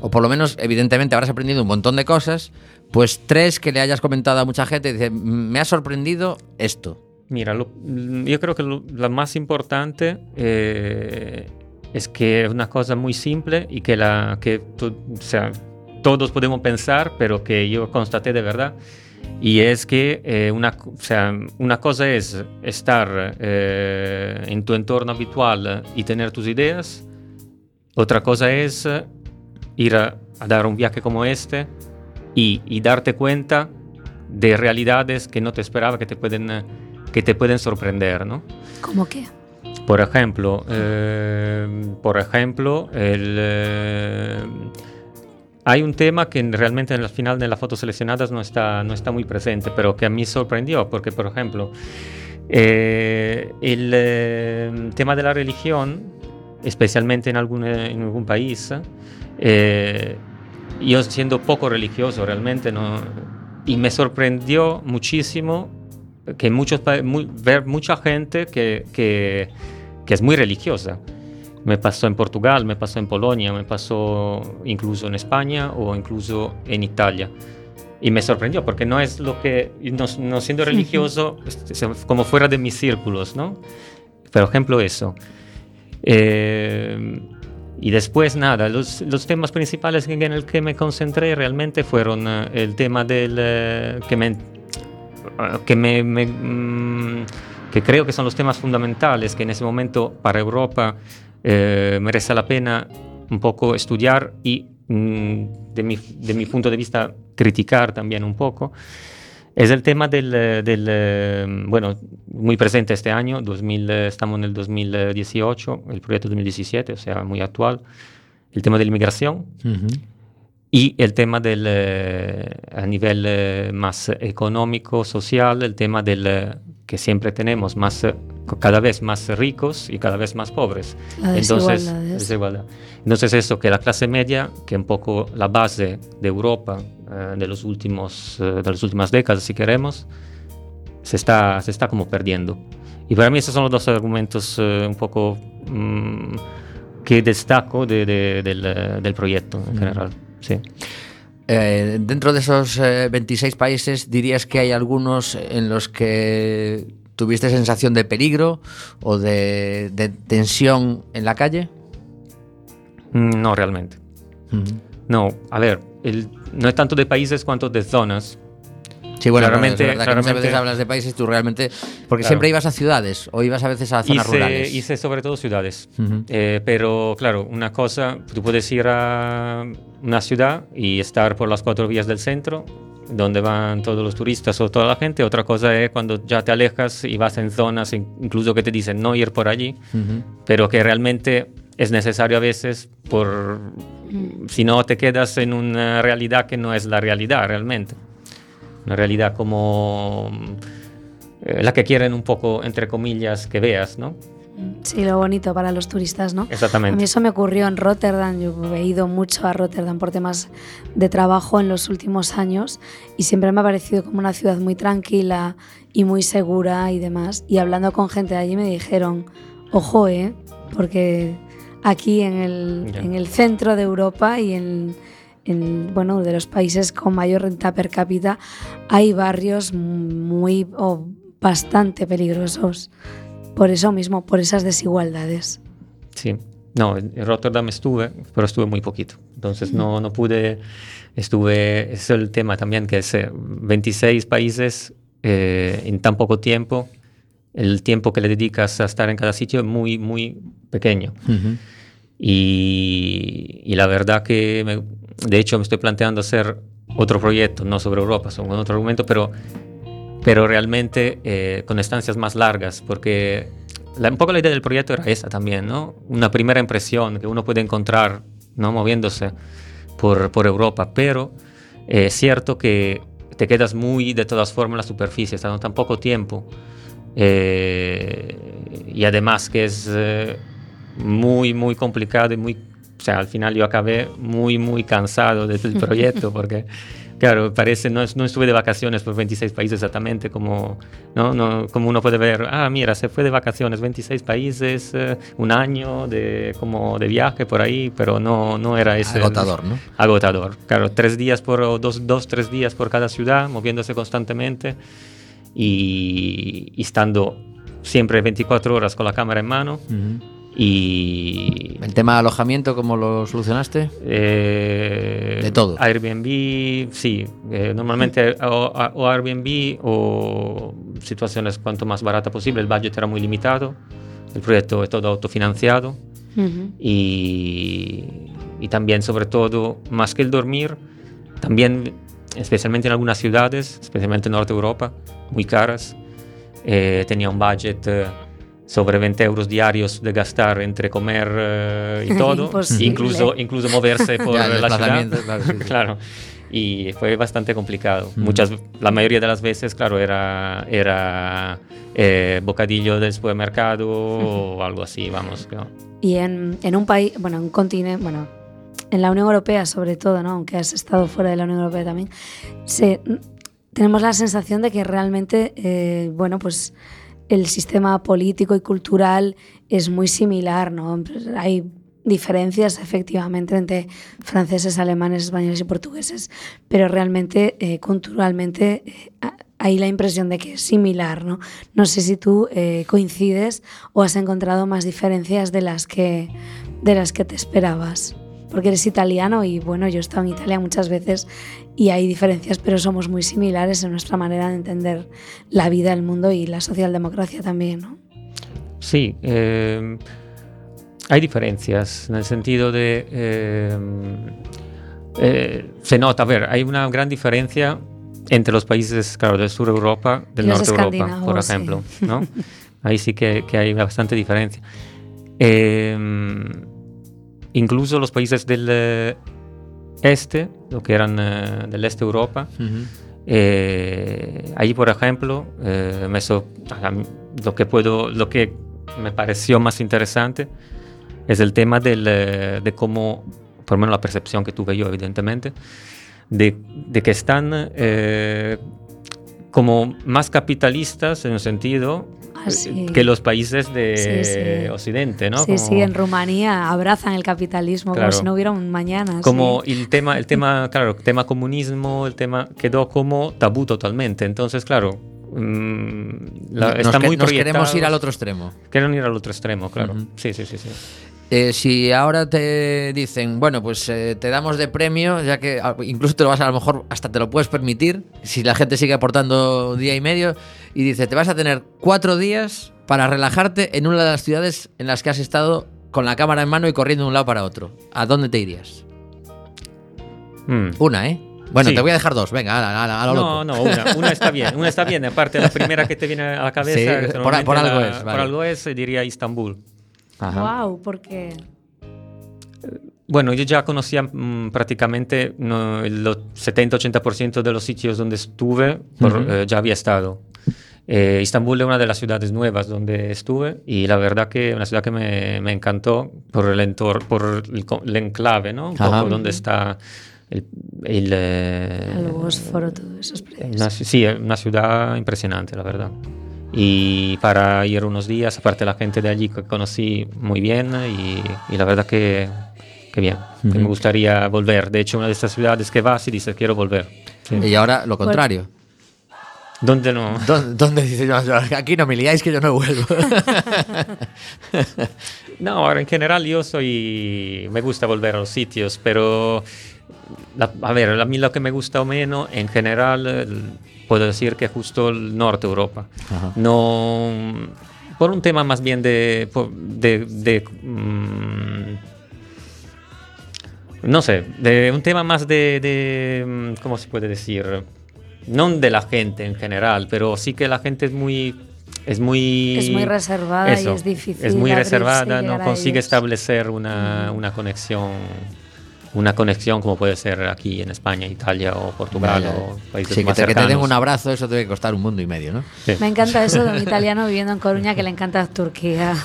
O por lo menos, evidentemente, habrás aprendido un montón de cosas, pues tres que le hayas comentado a mucha gente, dice, me ha sorprendido esto. Mira, lo- yo creo que lo, más importante eh, es que es una cosa muy simple y que, la, que todos podemos pensar, pero que yo constaté de verdad. Y es que eh, una, o sea, una cosa es estar eh, en tu entorno habitual y tener tus ideas. Otra cosa es ir a, a dar un viaje como este y, y darte cuenta de realidades que no te esperaba que te pueden, eh, que te pueden sorprender, ¿no? ¿Cómo qué? Por ejemplo, eh, por ejemplo, el, eh, hay un tema que realmente en el final de las fotos seleccionadas no está, no está muy presente, pero que a mí sorprendió, porque por ejemplo, eh, el eh, tema de la religión, especialmente en algún, eh, en algún país, eh, yo siendo poco religioso realmente, no, y me sorprendió muchísimo que muchos, muy- ver mucha gente que, que, que es muy religiosa. Me pasó en Portugal, me pasó en Polonia, me pasó incluso en España o incluso en Italia. Y me sorprendió porque no es lo que, no, no siendo religioso, es- es como fuera de mis círculos, ¿no? Por ejemplo, eso. Eh, y después, nada, los, los temas principales en el que me concentré realmente fueron eh, el tema del eh, que me, eh, que me, me, mm, que creo que son los temas fundamentales que en ese momento para Europa eh, merece la pena un poco estudiar y mm, de, mi, de mi punto de vista criticar también un poco. Es el tema del, eh, del, eh, bueno, muy presente este año, 2000, eh, estamos en el 2018, el proyecto 2017, o sea, muy actual, el tema de la inmigración y el tema del, a nivel más económico, social, el tema del que siempre tenemos más, cada vez más ricos y cada vez más pobres. La Entonces, desigualdad. Entonces eso, que la clase media, que es un poco la base de Europa de, los últimos, eh, de las últimas décadas, si queremos, se está, se está como perdiendo. Y para mí esos son los dos argumentos eh, un poco mm, que destaco de- de- del, eh, del proyecto en general. Sí. Eh, dentro de esos eh, 26 países, ¿dirías que hay algunos en los que tuviste sensación de peligro o de, de tensión en la calle? Mm, No realmente. No, a ver, el- no es tanto de países cuanto de zonas. Sí, bueno, Claramente- claramente, es verdad que muchas veces hablas de países tú realmente... Porque Claro. siempre ibas a ciudades o ibas a veces a zonas Hice, rurales. hice sobre todo ciudades. Eh, pero claro, una cosa, tú puedes ir a una ciudad y estar por las cuatro vías del centro, donde van todos los turistas o toda la gente. Otra cosa es cuando ya te alejas y vas en zonas, in- incluso que te dicen no ir por allí, pero que realmente es necesario a veces por si no te quedas en una realidad que no es la realidad realmente. Una realidad como eh, la que quieren un poco, entre comillas, que veas, ¿no? Sí, lo bonito para los turistas, ¿no? A mí Exactamente. eso me ocurrió en Rotterdam. Yo he ido mucho a Rotterdam por temas de trabajo en los últimos años y siempre me ha parecido como una ciudad muy tranquila y muy segura y demás. Y hablando con gente de allí me dijeron, ojo, ¿eh? Porque aquí en el, en el centro de Europa y en, en, bueno, de los países con mayor renta per cápita hay barrios muy o bastante peligrosos. Por eso mismo, por esas desigualdades. Sí. No, en Rotterdam estuve, pero estuve muy poquito. Entonces no, no pude, estuve, es el tema también que es eh, 26 países eh, en tan poco tiempo. El tiempo que le dedicas a estar en cada sitio es muy, muy pequeño. Ujú. Y, y la verdad que, me- de hecho, me estoy planteando hacer otro proyecto, no sobre Europa, sobre otro argumento, pero, pero realmente eh, con estancias más largas, porque la- un poco la idea del proyecto era esa también, ¿no? Una primera impresión que uno puede encontrar, ¿no? Moviéndose por, por Europa, pero eh, es cierto que te quedas muy, de todas formas, en la superficie, estando tan poco tiempo. eh, y además que es eh, muy, muy complicado y muy... O sea, al final yo acabé muy, muy cansado del proyecto porque, claro, parece, no, es- no estuve de vacaciones por 26 países exactamente como, ¿no? No, como uno puede ver, ah, mira, se fue de vacaciones, 26 países, eh, un año de, como de viaje por ahí, pero no, no era ese... Agotador, ¿no? Agotador. Claro, tres días por, dos, dos, tres días por cada ciudad, moviéndose constantemente y, y estando siempre 24 horas con la cámara en mano. Ujú. Y El tema de alojamiento, ¿cómo lo solucionaste? eh, De todo. Airbnb, sí. eh, normalmente o, o Airbnb o situaciones cuanto más barata posible. El budget era muy limitado. El proyecto es todo autofinanciado. Ujú. y, y también sobre todo más que el dormir también especialmente en algunas ciudades especialmente en Norte Europa muy caras eh, tenía un budget eh, sobre 20 euros diarios de gastar entre comer eh, y todo incluso incluso moverse por Ya, la ciudad claro, sí, sí. Claro. y fue bastante complicado muchas la mayoría de las veces claro era era eh, bocadillo del supermercado o algo así vamos ¿no? Y en, en un país, bueno, en un continente, bueno, en la Unión Europea sobre todo, ¿no? aunque has estado fuera de la Unión Europea también, se, tenemos la sensación de que realmente, eh, bueno, pues el sistema político y cultural es muy similar, ¿no? Hay diferencias efectivamente entre franceses, alemanes, españoles y portugueses, pero realmente eh, culturalmente eh, ha- hay la impresión de que es similar, ¿no? No sé si tú eh, coincides o has encontrado más diferencias de las que de las que te esperabas. Porque eres italiano y bueno, yo he estado en Italia muchas veces y hay diferencias, pero somos muy similares en nuestra manera de entender la vida, el mundo y la socialdemocracia también, ¿no? Sí, eh, hay diferencias en el sentido de... eh, eh, se nota, a ver, hay una gran diferencia entre los países, claro, del sur de Europa, del norte de Europa, por sí. ejemplo, ¿no? Ahí sí que, que hay bastante diferencia. Eh, incluso los países del eh, este, lo que eran eh, del este Europa, eh, ahí, por ejemplo, eh, me so- lo que puedo, lo que me pareció más interesante es el tema del, de cómo, por lo menos la percepción que tuve yo, evidentemente, de, de que están como más capitalistas en un sentido sí. que los países de Sí, sí. Occidente, ¿no? Sí, Como- sí, en Rumanía abrazan el capitalismo Claro. como si no hubiera un mañana. como sí. el tema, el tema, claro, el tema comunismo, el tema quedó como tabú totalmente. Entonces, claro, mm, la- nos, está que- muy nos queremos ir al otro extremo. Quieren ir al otro extremo, claro. Sí, sí, sí, sí. Eh, si ahora te dicen, bueno, pues eh, te damos de premio, ya que ah, incluso te lo vas a, a lo mejor hasta te lo puedes permitir, si la gente sigue aportando día y medio, y dice, te vas a tener cuatro días para relajarte en una de las ciudades en las que has estado con la cámara en mano y corriendo de un lado para otro. ¿A dónde te irías? Mm. Una, ¿eh? Bueno, Sí. te voy a dejar dos, venga, a, a- a lo No, loco. no, una, una está bien, una está bien. Aparte, la primera que te viene a la cabeza, Sí, por- algo la- es, por algo es, diría Istambul. Ajá. Wow, porque Bueno, yo ya conocía mm, prácticamente no, el 70-80% de los sitios donde estuve, por- eh, ya había estado. Eh, Istambul es una de las ciudades nuevas donde estuve y la verdad que una ciudad que me, me encantó por el entorno, por el, enclave, ¿no? Un poco donde está el... el, eh, el Bósforo, todo eso es una, sí, una ciudad impresionante, la verdad. Y para ir unos días, aparte la gente de allí que conocí muy bien y, y la verdad que, que bien, que me gustaría volver. De hecho, una de estas ciudades que vas y dices, quiero volver. Sí. Y ahora lo contrario. ¿Dónde no? ¿Dó- ¿Dónde dices, "No, no, aquí no me liáis que yo no vuelvo? No, ahora en general yo soy... Me gusta volver a los sitios, pero... la- a ver, a mí lo que me gusta o menos, en general, puedo decir que justo el norte de Europa. Ajá. No... Por un tema más bien de... de, de, mm, no sé, de un tema más de, de, mm, ¿Cómo se puede decir? No de la gente en general, pero sí que la gente es muy... Es muy, Es muy reservada y Eso, es difícil Es muy y reservada, no consigue establecer una, una conexión una conexión como puede ser aquí en España, Italia o Portugal Vaya. o países Sí, que más te, que te den cercanos. un abrazo, eso te debe costar un mundo y medio, ¿no? Sí. Me encanta eso de un italiano viviendo en Coruña que le encanta Turquía.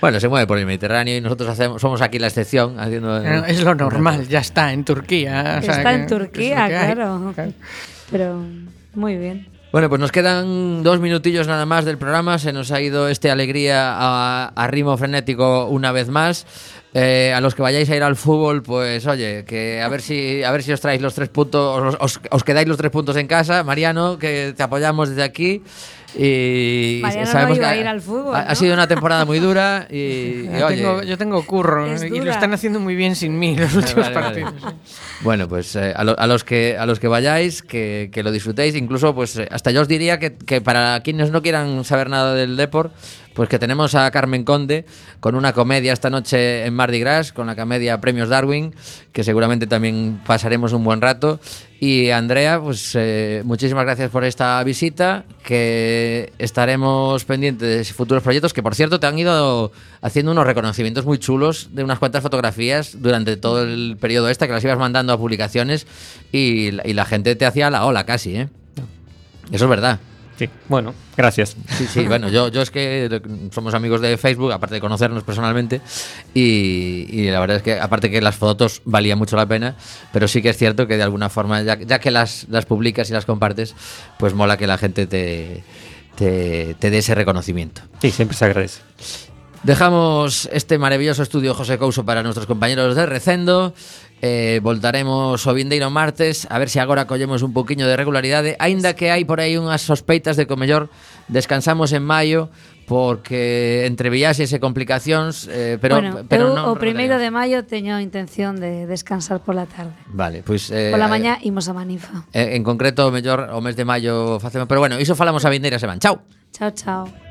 Bueno, se mueve por el Mediterráneo y nosotros hacemos, somos aquí la excepción. Haciendo, Eh, Es lo normal, ya está en Turquía. o sea Está en Turquía, claro. Pero muy bien. Bueno, pues nos quedan dos minutillos nada más del programa. Se nos ha ido este alegría a, a ritmo frenético una vez más. Eh, a los que vayáis a ir al fútbol, pues oye, que a ver si a ver si os traéis los tres puntos, os, os- os quedáis los tres puntos en casa, Mariano, que te apoyamos desde aquí. Y Mariano no sabemos iba que a ir al fútbol, ha, sido una temporada muy dura y, y, Yo oye, tengo, yo tengo curro y lo están haciendo muy bien sin mí los últimos Vale, vale. partidos. Bueno, pues eh, a, lo- a los que a los que vayáis, que, que lo disfrutéis, incluso pues eh, hasta yo os diría que, que para quienes no quieran saber nada del deport, pues que tenemos a Carmen Conde con una comedia esta noche en Mardi Gras, con la comedia Premios Darwin, que seguramente también pasaremos un buen rato. Y Andrea, pues eh, muchísimas gracias por esta visita, que estaremos pendientes de futuros proyectos, que por cierto te han ido haciendo unos reconocimientos muy chulos de unas cuantas fotografías durante todo el periodo este, que las ibas mandando a publicaciones y, y la gente te hacía la ola casi, ¿eh? Eso es verdad. Sí, bueno, gracias. Sí, sí, bueno, yo, yo es que somos amigos de Facebook, aparte de conocernos personalmente, y, y la verdad es que, aparte que las fotos valía mucho la pena, pero sí que es cierto que de alguna forma, ya, ya que las, las publicas y las compartes, pues mola que la gente te, te, te dé ese reconocimiento. Sí, siempre se agradece. Dejamos este maravilloso estudio José Couso para nuestros compañeros de Recendo. eh, voltaremos o vindeiro martes a ver se agora collemos un poquinho de regularidade aínda que hai por aí unhas sospeitas de que o mellor descansamos en maio porque entre viaxes e complicacións, eh, pero bueno, pero eu, non o primeiro de maio teño a intención de descansar pola tarde. Vale, pois eh, pola eh, mañá imos a Manifa. Eh, en concreto o mellor o mes de maio facemos, pero bueno, iso falamos a vindeira semana. Chao. Chao, chao.